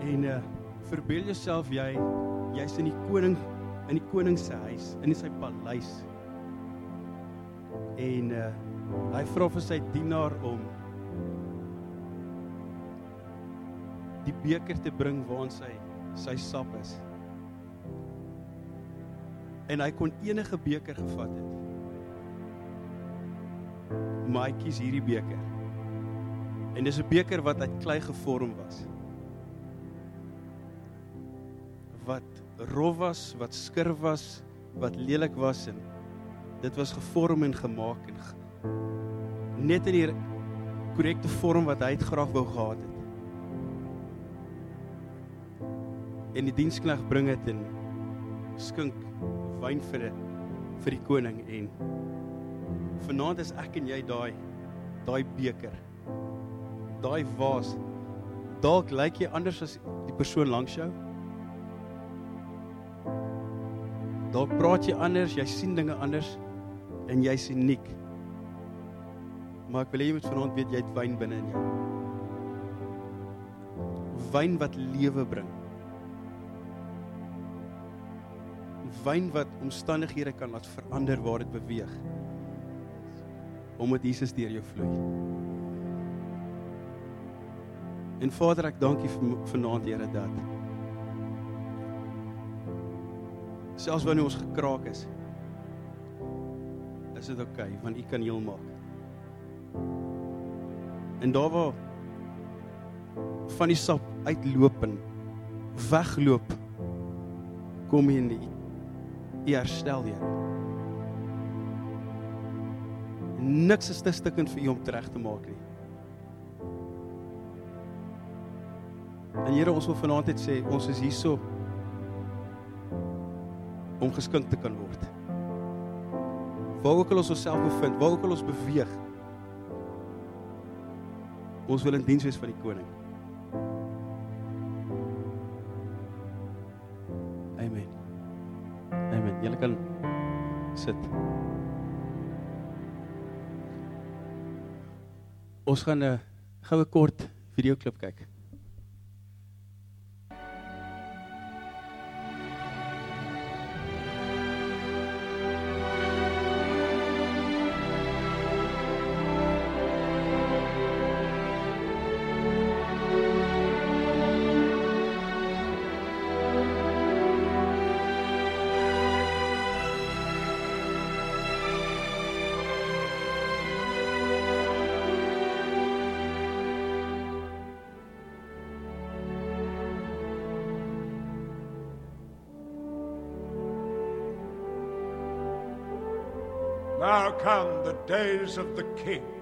En uh verbeel jouself jy jy's in die koning in die koning se huis, in sy paleis. En uh hy vra vir sy dienaar om die beker te bring waarin sy sy sap is. En hy kon enige beker gevat het. Maar hy kies hierdie beker. En dis 'n beker wat uit klei gevorm was. Wat rof was, wat skurf was, wat lelik was en dit was gevorm en gemaak en net in die korrekte vorm wat hy graag wou gehad het. En die dienskneg bring dit en skink wyn vir die, vir die koning en vanaand is ek en jy daai daai beker. Daai vaas. Dalk lyk jy anders as die persoon langs jou. Dalk praat jy anders, jy sien dinge anders en jy's uniek. Maar ek wil hê jy moet vanaand weet jy het wyn binne in jou. Wyn wat lewe bring. Wyn wat omstandighede kan laat verander waar dit beweeg. Omdat Jesus deur jou vloei. En Vader, ek dank U vanaand, Here, dat selfs wanneer ons gekraak is, is dit oukei, okay, want U kan heel maak. En daar waar van die sap uitloop en wegloop, kom jy in die U herstel jy. Niks is te stikkend vir U om reg te maak nie. En Here, ons wil vanaand net sê, ons is hierso om geskink te kan word. Waar ook al ons osself bevind, waar ook al ons beweeg, ons wil in diens wees van die koning. Amen. Amen. Julle kan sit. Ons gaan 'n goue kort videoklip kyk. Days of the king.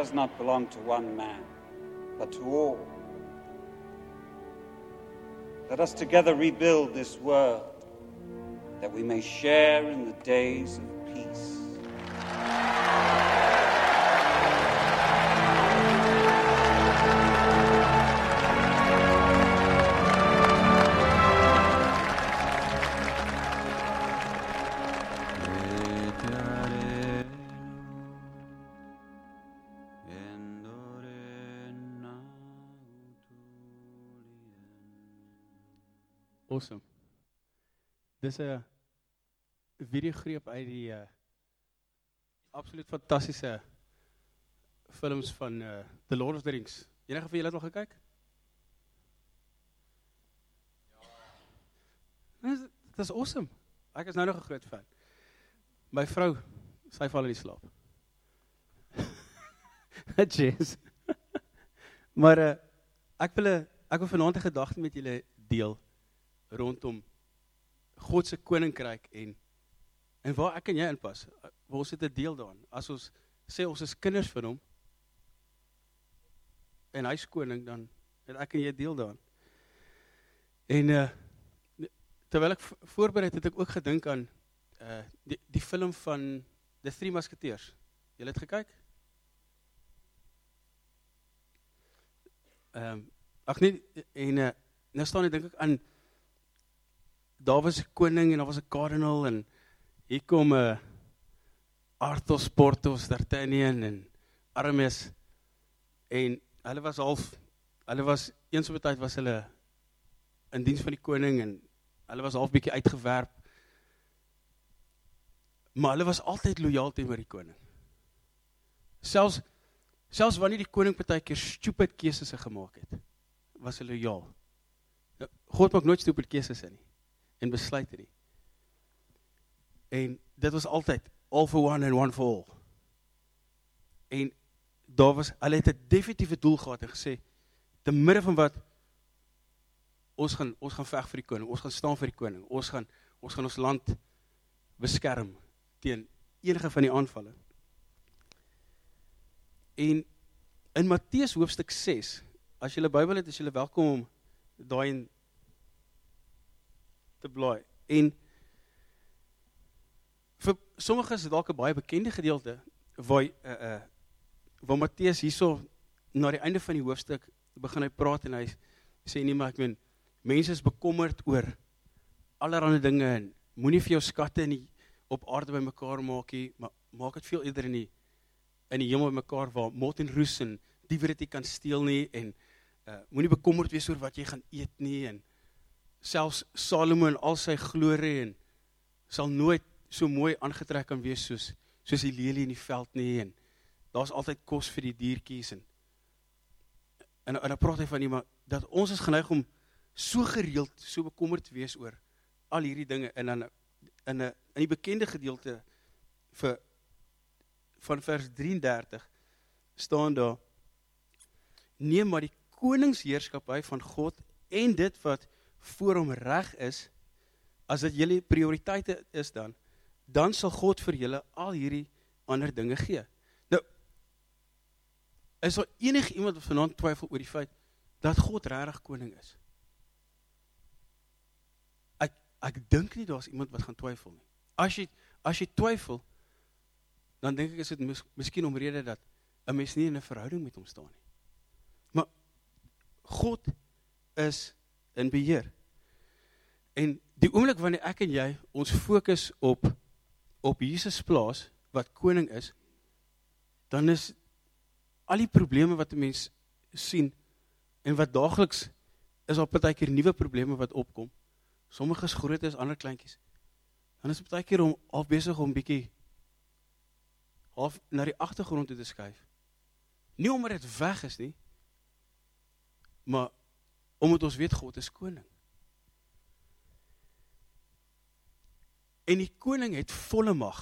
Does not belong to one man, but to all. Let us together rebuild this world that we may share in the days of peace. Awesome. Dis 'n videogreep uit die uh absoluut fantastiese films van uh The Lord of the Rings. Enige van julle het al gekyk? Ja. Dit is awesome. Ek is nou nog 'n groot fan. My vrou, sy val in die slaap. Jeez. maar uh ek wil 'n ek wil vanaand 'n gedagte met julle deel rondom God se koninkryk en en waar ek en jy inpas. Ons het 'n deel daarin. As ons sê ons is kinders van hom en hy's koning dan het ek en jy deel daarin. En uh terwyl ek voorberei het, het ek ook gedink aan uh die die film van The Three Musketeers. Jy het gekyk? Ehm um, ag nee en uh, nou staan ek dink ek aan daar was 'n koning en daar was 'n kardinaal en hier kom 'n uh, Arthur Porthos D'Artagnan en Aramis en hulle was half hulle was eens op 'n tyd was hulle in diens van die koning en hulle was half bietjie uitgewerp. Maar hulle was altyd lojaal teenoor die koning. Selfs selfs wanneer die koning partykeer stupid keuses gemaak het was hulle lojaal nou, God maak nooit stupid keuses nie en besluite nie en dit was altyd all for one and one for all en daar was hulle het 'n definitiewe doel gehad en gesê te midde van wat ons gaan ons gaan veg vir die koning, ons gaan staan vir die koning. Ons gaan ons gaan ons land beskerm teen enige van die aanvalle. En in Matteus hoofstuk 6, as jy 'n Bybel het, is jy welkom om daai te blaai. En vir sommige is dit dalk 'n baie bekende gedeelte waar uh uh waar Matteus hierso na die einde van die hoofstuk begin hy praat en hy sê nee maar ek meen mense is bekommerd oor allerlei dinge en moenie vir jou skatte in die op aarde bymekaar maak nie maar maak dit veel eerder in die in die hemel bymekaar waar mot en roes en diewe dit kan steel nie en uh, moenie bekommerd wees oor wat jy gaan eet nie en selfs Salomo en al sy glorie en sal nooit so mooi aangetrek kan wees soos soos die lelie in die veld nie en daar's altyd kos vir die diertjies en en en dan praat hy van iemand dat ons is geneig om so gereeld so bekommerd te wees oor al hierdie dinge en dan in 'n in die bekende gedeelte vir van vers 33 staan daar neem maar die koningsheerskappy van God en dit wat voor hom reg is as dit julle prioriteite is dan dan sal God vir julle al hierdie ander dinge gee. Nou is daar enige iemand wat vanaand twyfel oor die feit dat God regtig koning is? Ek ek dink nie daar's iemand wat gaan twyfel nie. As jy as jy twyfel dan dink ek is dit mis, miskien omrede dat 'n mens nie in 'n verhouding met hom staan nie. Maar God is in beheer. En die oomblik wanneer ek en jy ons fokus op op Jesus plaas wat koning is, dan is al die probleme wat 'n mens sien en wat daagliks is op partykeer nuwe probleme wat opkom. Sommige is groot en ander kleintjies. Dan is partykeer om al besig om bietjie half na die agtergrond toe te skuif. Nie omdat dit weg is nie, maar omdat ons weet God is koning. En die koning het volle mag.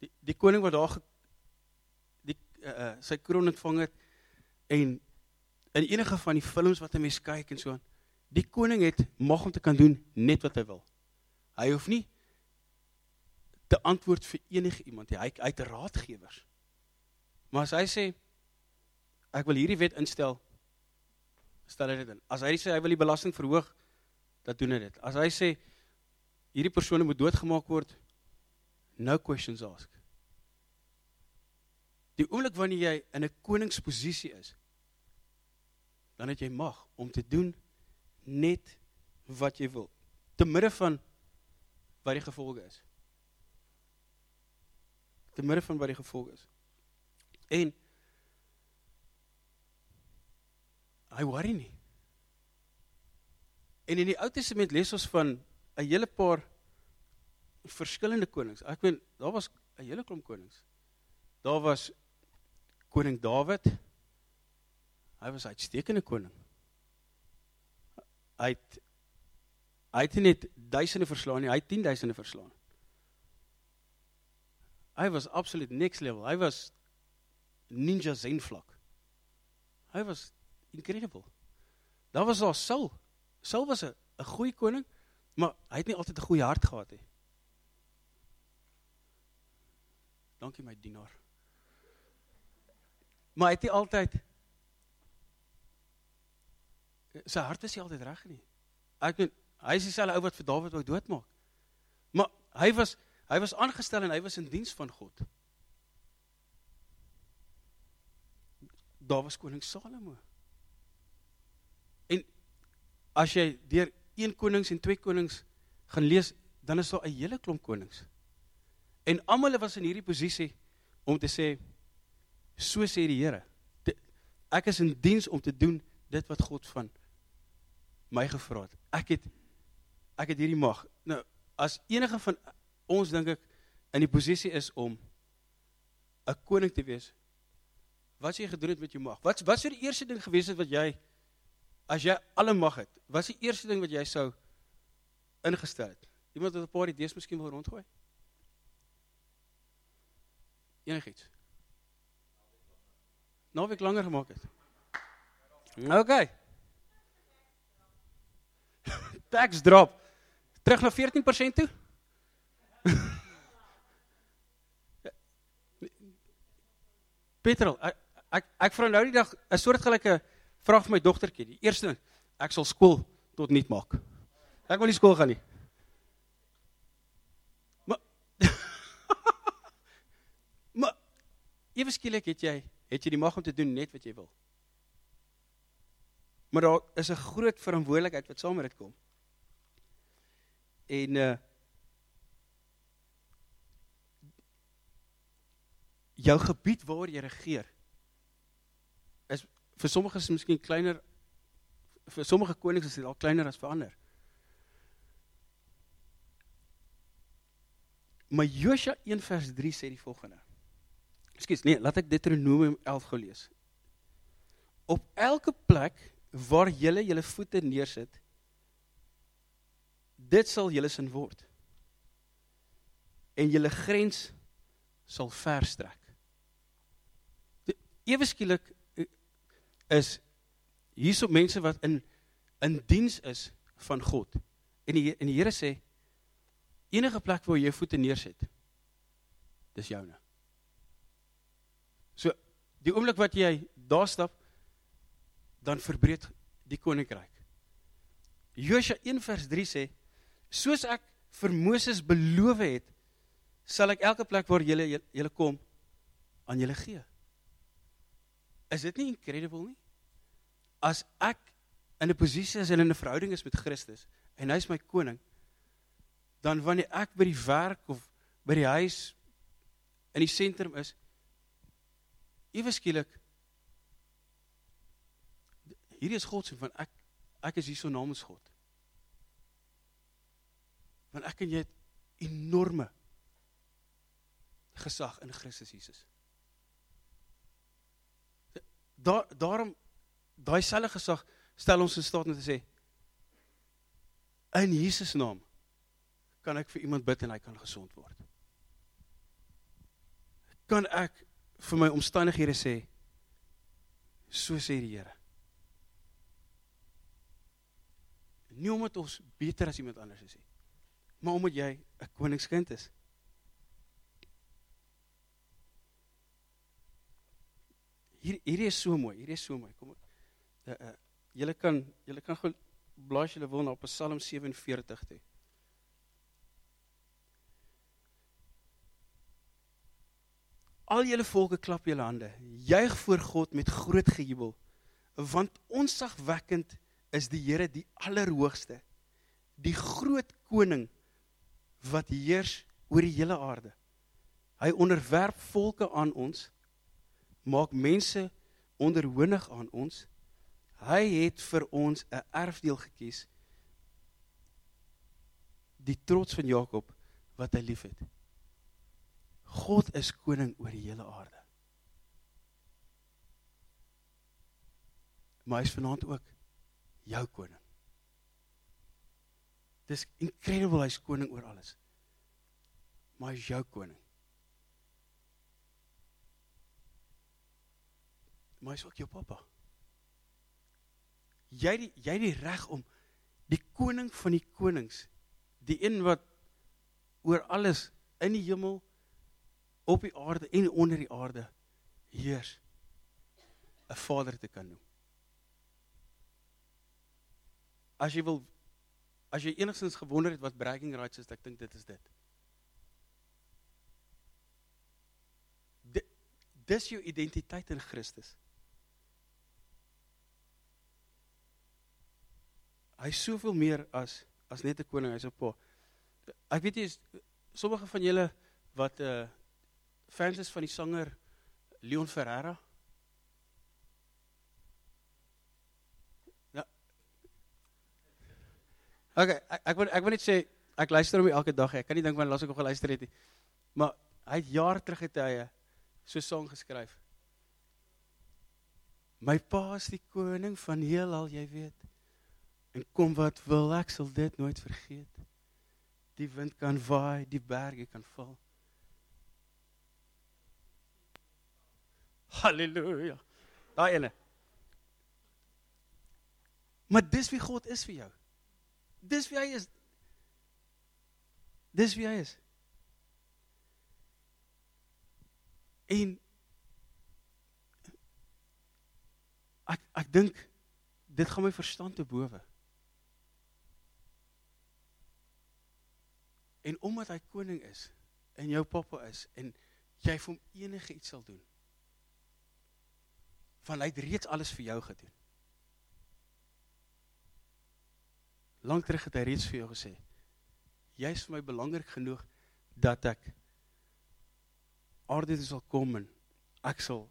Die die koning wat daar die uh, sy kroon ontvang het en in enige van die films wat 'n mens kyk en so aan, die koning het mag om te kan doen net wat hy wil. Hy hoef nie te antwoord vir enige iemand nie. Hy hy het raadgewers. Maar as hy sê ek wil hierdie wet instel, stel hy dit in. As hy sê hy wil die belasting verhoog, dan doen hy dit. As hy sê hierdie persone moet doodgemaak word. No questions asked. Die oomblik wanneer jy in 'n koningsposisie is, dan het jy mag om te doen net wat jy wil te midde van wat die gevolge is. Te midde van wat die gevolge is. En hy worry nie. En in die Ou Testament lees ons van 'n hele paar verskillende konings. Ek weet daar was 'n hele klomp konings. Daar was koning Dawid. Hy was 'n uitstekende koning. Hy het hy het net duisende verslaan nie, hy het 10000 verslaan. Hy was absoluut next level. Hy was ninja zen vlak. Hy was incredible. Daar was daar Saul. Saul was 'n 'n goeie koning, Maar hy het nie altyd 'n goeie hart gehad nie. Dankie my dienaar. Maar hy het nie altyd sy hart is nie altyd reg nie. ek weet hy is dieselfde ou wat vir Dawid wou doodmaak. Maar hy was hy was aangestel en hy was in diens van God. Daar was koning Salomo. As jy deur 1 Konings en 2 Konings gaan lees, dan is daar 'n hele klomp konings. En almal was in hierdie posisie om te sê so sê die Here. Ek is in diens om te doen dit wat God van my gevra het. Ek het ek het hierdie mag. Nou, as enige van ons dink ek in die posisie is om 'n koning te wees. Wat sê jy gedoen het met jou mag? Wat wat sou die eerste ding gewees het wat jy as jy alle mag het? Wat is die eerste ding wat jy sou ingestel het? Iemand wat 'n paar idees miskien wil rondgooi? Enigiets. Naweek langer gemaak het. OK. Tax drop. Terug na 14% toe? Petrol, ek ek, ek vra nou die dag 'n soortgelyke vraag vir my dogtertjie. Die eerste ding, ek sal skool tot nut maak. Ek wil nie skool gaan nie. Maar Maar ewe skielik het jy het jy die mag om te doen net wat jy wil. Maar daar is 'n groot verantwoordelikheid wat saam met dit kom. En uh jou gebied waar jy regeer is vir sommige is miskien kleiner vir sommige konings is dit al kleiner as vir ander. Maar Josua 1 vers 3 sê die volgende. Ekskuus, nee, laat ek Deuteronomium 11 gou lees. Op elke plek waar julle julle voete neersit, dit sal julle sin word. En julle grens sal verstrek. Ewe skielik is hierso mense wat in in diens is van God. En die en die Here sê enige plek waar jy jou voete neersit, dis joune. So die oomblik wat jy daar stap, dan verbreek die koninkryk. Josua 1 vers 3 sê: Soos ek vir Moses beloof het, sal ek elke plek waar julle julle kom aan julle gee. Is dit nie incredible nie? As ek in 'n posisie is en in 'n verhouding is met Christus en hy is my koning, dan wanneer ek by die werk of by die huis in die sentrum is, ewe skielik hierdie is God se van ek ek is hier so namens God. Want ek en jy het enorme gesag in Christus Jesus. Daar daarom daai selfe gesag stel ons in staat om te sê in Jesus naam kan ek vir iemand bid en hy kan gesond word. Kan ek vir my omstandighede sê so sê die Here. Nie omdat ons beter as iemand anders is nie, maar omdat jy 'n koningskind is. Hier hierdie is so mooi, hierdie is so mooi. Kom uh, julle kan julle kan gou blaas julle wil na Psalm 47 toe. Al julle volke klap julle hande. Juig voor God met groot gejubel. Want onsagwekkend is die Here die Allerhoogste. Die groot koning wat heers oor die hele aarde. Hy onderwerp volke aan ons. Maak mense onderhonig aan ons. Hy het vir ons 'n erfdeel gekies. Die trots van Jakob wat hy liefhet. God is koning oor die hele aarde. Maar hy is vanaand ook jou koning. Dis incredible hy's koning oor alles. Maar hy's jou koning. Maar hy's ook jou pappa. Jy die, jy die reg om die koning van die konings, die een wat oor alles in die hemel op die aarde en onder die aarde heers 'n vader te kan noem. As jy wil as jy enigstens gewonder het wat bragging rights is, ek dink dit is dit. Di- Dis jou identiteit in Christus. Hy is soveel meer as as net 'n koning, hy's 'n pa. Ek weet jy is sommige van julle wat uh fans is van die sanger Leon Ferreira. Ja. Okay, ek ek wil ek wil net sê ek luister hom elke dag. Ek kan nie dink wanneer laas ek hom geluister het nie. Maar hy het jaar terug het hy 'n so song geskryf. My pa is die koning van heelal, jy weet. En kom wat wil, ek sal dit nooit vergeet. Die wind kan waai, die berge kan val. Halleluja. Daai ene. Maar dis wie God is vir jou. Dis wie hy is. Dis wie hy is. En ek ek dink dit gaan my verstand te bowe. En omdat hy koning is en jou pappa is en jy vir hom enige iets sal doen. Van hy het reeds alles vir jou gedoen. Lank terug het hy reeds vir jou gesê: "Jy is vir my belangrik genoeg dat ek aarde sal kom en ek sal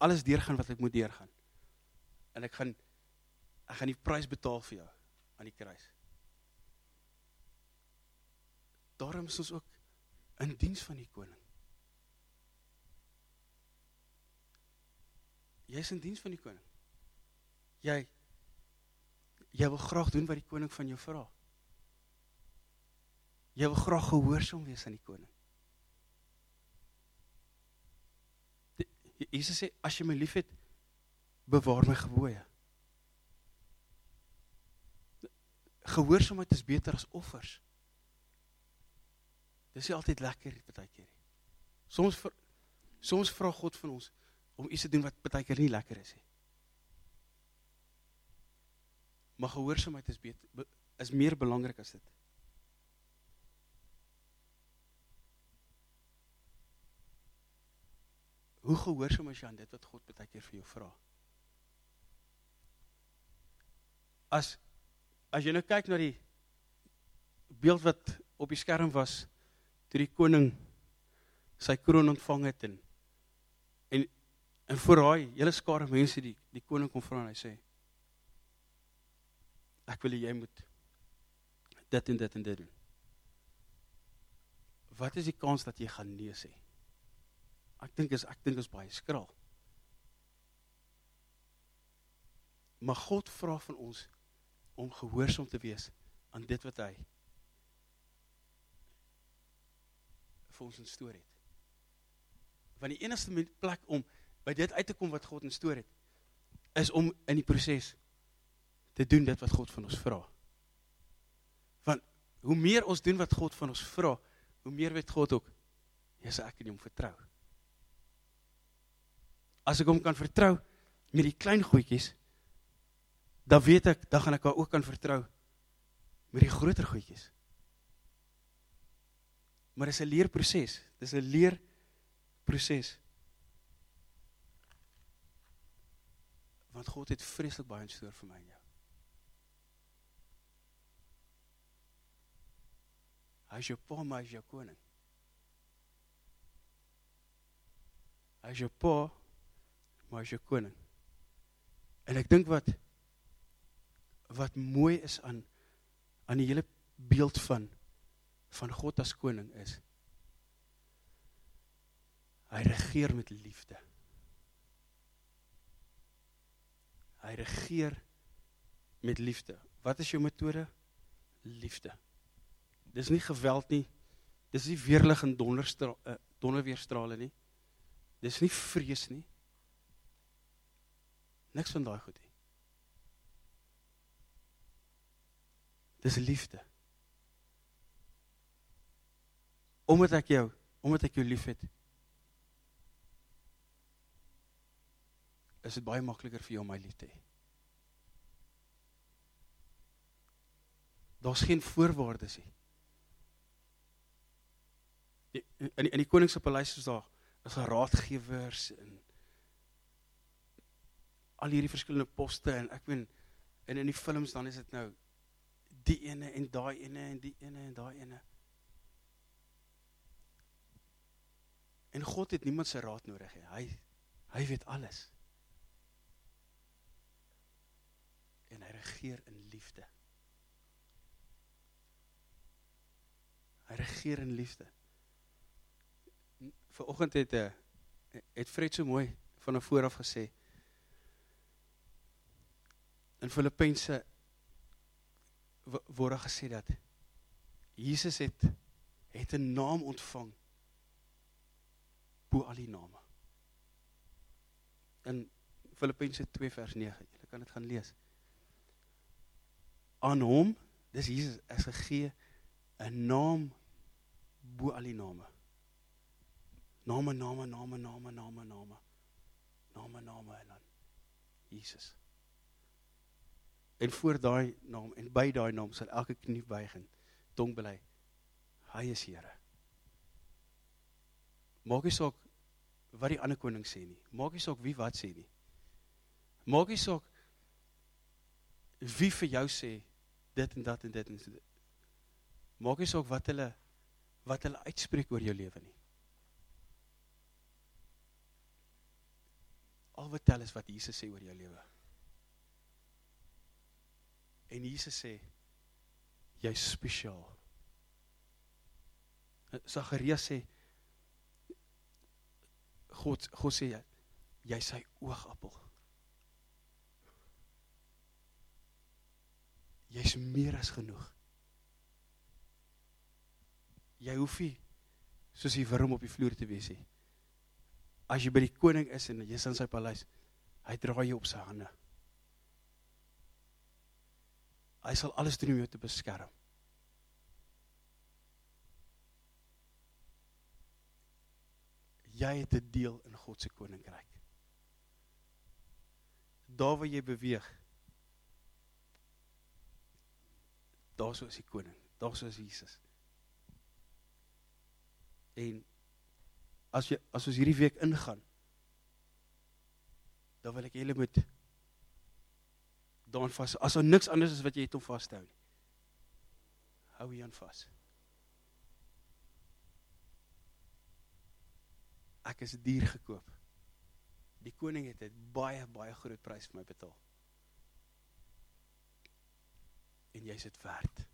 alles deurgaan wat ek moet deurgaan. En ek gaan ek gaan die prys betaal vir jou aan die kruis." Daarom is ons ook in diens van die koning. Jy is in diens van die koning. Jy jy wil graag doen wat die koning van jou vra. Jy wil graag gehoorsaam wees aan die koning. Jesus sê as jy my liefhet, bewaar my gebooie. Gehoorsaamheid is beter as offers. Dis nie altyd lekker baie keer nie. Soms vir, soms vra God van ons om iets te doen wat baie keer nie lekker is nie. Maar gehoorsaamheid is beter be- is meer belangrik as dit. Hoe gehoorsaam is jy aan dit wat God baie keer vir jou vra? As as jy nou kyk na die beeld wat op die skerm was toe die koning sy kroon ontvang het en en en voor daai hele skare mense die die koning kom vra en hy sê ek wil jy moet dit en dit en dit doen. Wat is die kans dat jy gaan nee sê? Ek dink is ek dink is baie skraal. Maar God vra van ons om gehoorsaam te wees aan dit wat hy vir ons instoor het. Want die enigste plek om by dit uit te kom wat God instoor het, is om in die proses te doen dit wat God van ons vra. Want hoe meer ons doen wat God van ons vra, hoe meer weet God ook, jy's ek kan hom vertrou. As ek hom kan vertrou met die klein goedjies, dan weet ek, dan gaan ek hom ook kan vertrou met die groter goedjies. Maar dis 'n leerproses. Dis 'n leerproses. Want God het vreeslik baie instoor vir my en jou. Hy is jou pa, maar hy is jou koning. Hy is jou pa, maar hy is jou koning. En ek dink wat wat mooi is aan aan die hele beeld van van God as koning is hy regeer met liefde. Hy regeer met liefde. Wat is jou metode? Liefde. Dis nie geweld nie. Dis nie weerlig en donderstra uh, donderweerstrale nie. Dis nie vrees nie. Niks van daai goed nie. Dis liefde. Omdat ek jou, omdat ek jou liefhet, is dit baie makliker vir jou om my lief te hê. Daar's geen voorwaardes nie. Die, in in die koning se paleis is daar is daar raadgewers en al hierdie verskillende poste en ek meen en in die films dan is dit nou die ene en daai ene en die ene en daai ene. En God het niemand se raad nodig nie. Hy hy weet alles. En hy regeer in liefde. Hy regeer in liefde. Vanoggend het 'n eh, het Fred so mooi van voor af gesê. In Filippense word gesê dat Jesus het het 'n naam ontvang bo al die name. In Filippense 2 vers 9, jy kan dit gaan lees. Aan hom, dis Jesus is gegee 'n naam bo al die name. Name, name, name, name, name, name. Name, name en dan Jesus. En voor daai naam en by daai naam sal elke knie buig en tong bely. Hy is Here. Maak nie saak wat die ander koning sê nie. Maak nie saak wie wat sê nie. Maak nie saak wie vir jou sê dit en dat en dit en dit. Maak nie saak wat hulle wat hulle uitspreek oor jou lewe nie. Al wat tel is wat Jesus sê oor jou lewe. En Jesus sê jy's spesiaal. Sagaria sê God God sê jy sy oogappel. Jy's meer as genoeg. Jy hoef nie soos die wurm op die vloer te wees nie. As jy by die koning is en jy's in sy paleis, hy dra jou op sy hande. Hy sal alles doen om jou te beskerm. Jy het 'n deel in God se koninkryk. Daar waar jy beweeg, daar sou is die koning, daar sou is Jesus. En as jy as ons hierdie week ingaan, dan wil ek julle moet daan vas. As daar niks anders is wat jy het om vas te hou nie. Hou hier aan vas. Ek is duur gekoop. Die koning het 'n baie baie groot prys vir my betaal. En jy's dit werd.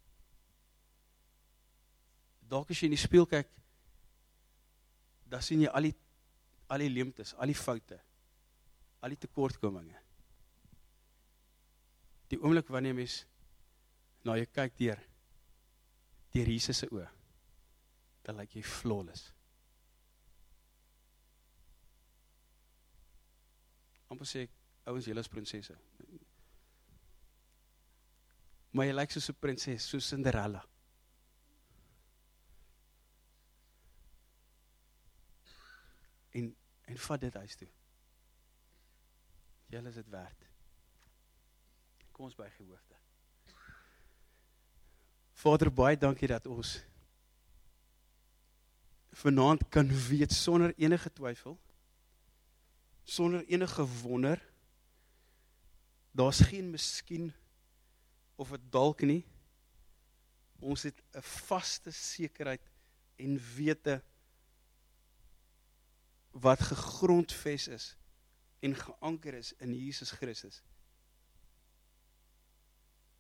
Dalk as jy in die spieël kyk, dan sien jy al die al die leemtes, al die foute, al die tekortkominge. Die oomblik wanneer jy mens na jou kyk deur deur Jesus se oë, dan lyk jy flawless. Amper sê ouens julle is prinsesse. Maar jy lyk soos 'n prinses, soos Cinderella. En en vat dit huis toe. Julle is dit werd. Kom ons by gehoofde. Vader, baie dankie dat ons vanaand kan weet sonder enige twyfel sonder enige wonder. Daar's geen miskien of 'n dalk nie. Ons het 'n vaste sekerheid en wete wat gegrondves is en geanker is in Jesus Christus.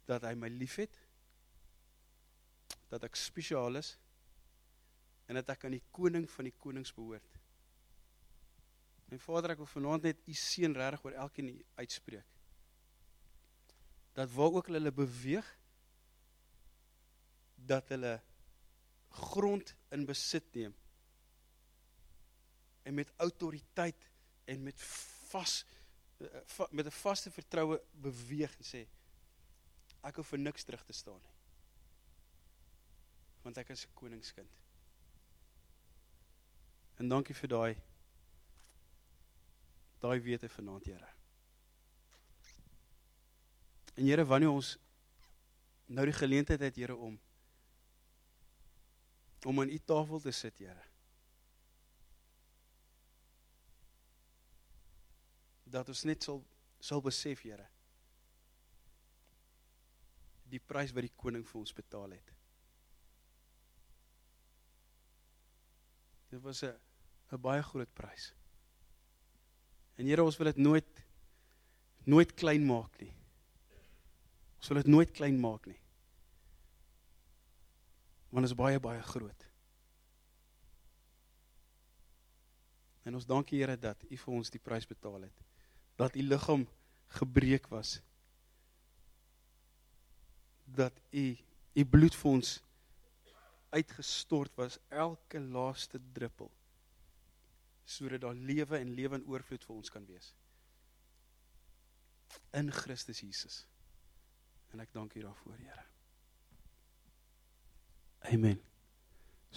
Dat hy my liefhet. Dat ek spesiaal is en dat ek aan die koning van die konings behoort. My Vader, ek wil vanaand net u seën regtig oor elkeen uitspreek. Dat waar ook hulle beweeg dat hulle grond in besit neem en met autoriteit en met vas eh, met 'n vaste vertroue beweeg en sê ek hoef vir niks terug te staan nie. Want ek is 'n koningskind. En dankie vir daai daai wete vanaand, Here. En Here, wanneer ons nou die geleentheid het Here om om aan u tafel te sit, Here. Dat ons net sal sal besef, Here. Die prys wat die koning vir ons betaal het. Dit was 'n 'n baie groot prys. En Here, ons wil dit nooit nooit klein maak nie. Ons wil dit nooit klein maak nie. Want dit is baie baie groot. En ons dankie Here dat U vir ons die prys betaal het. Dat U liggaam gebreek was. Dat U U bloed vir ons uitgestort was elke laaste druppel sodat daar lewe en lewe in oorvloed vir ons kan wees. In Christus Jesus. En ek dank U daarvoor Here. Amen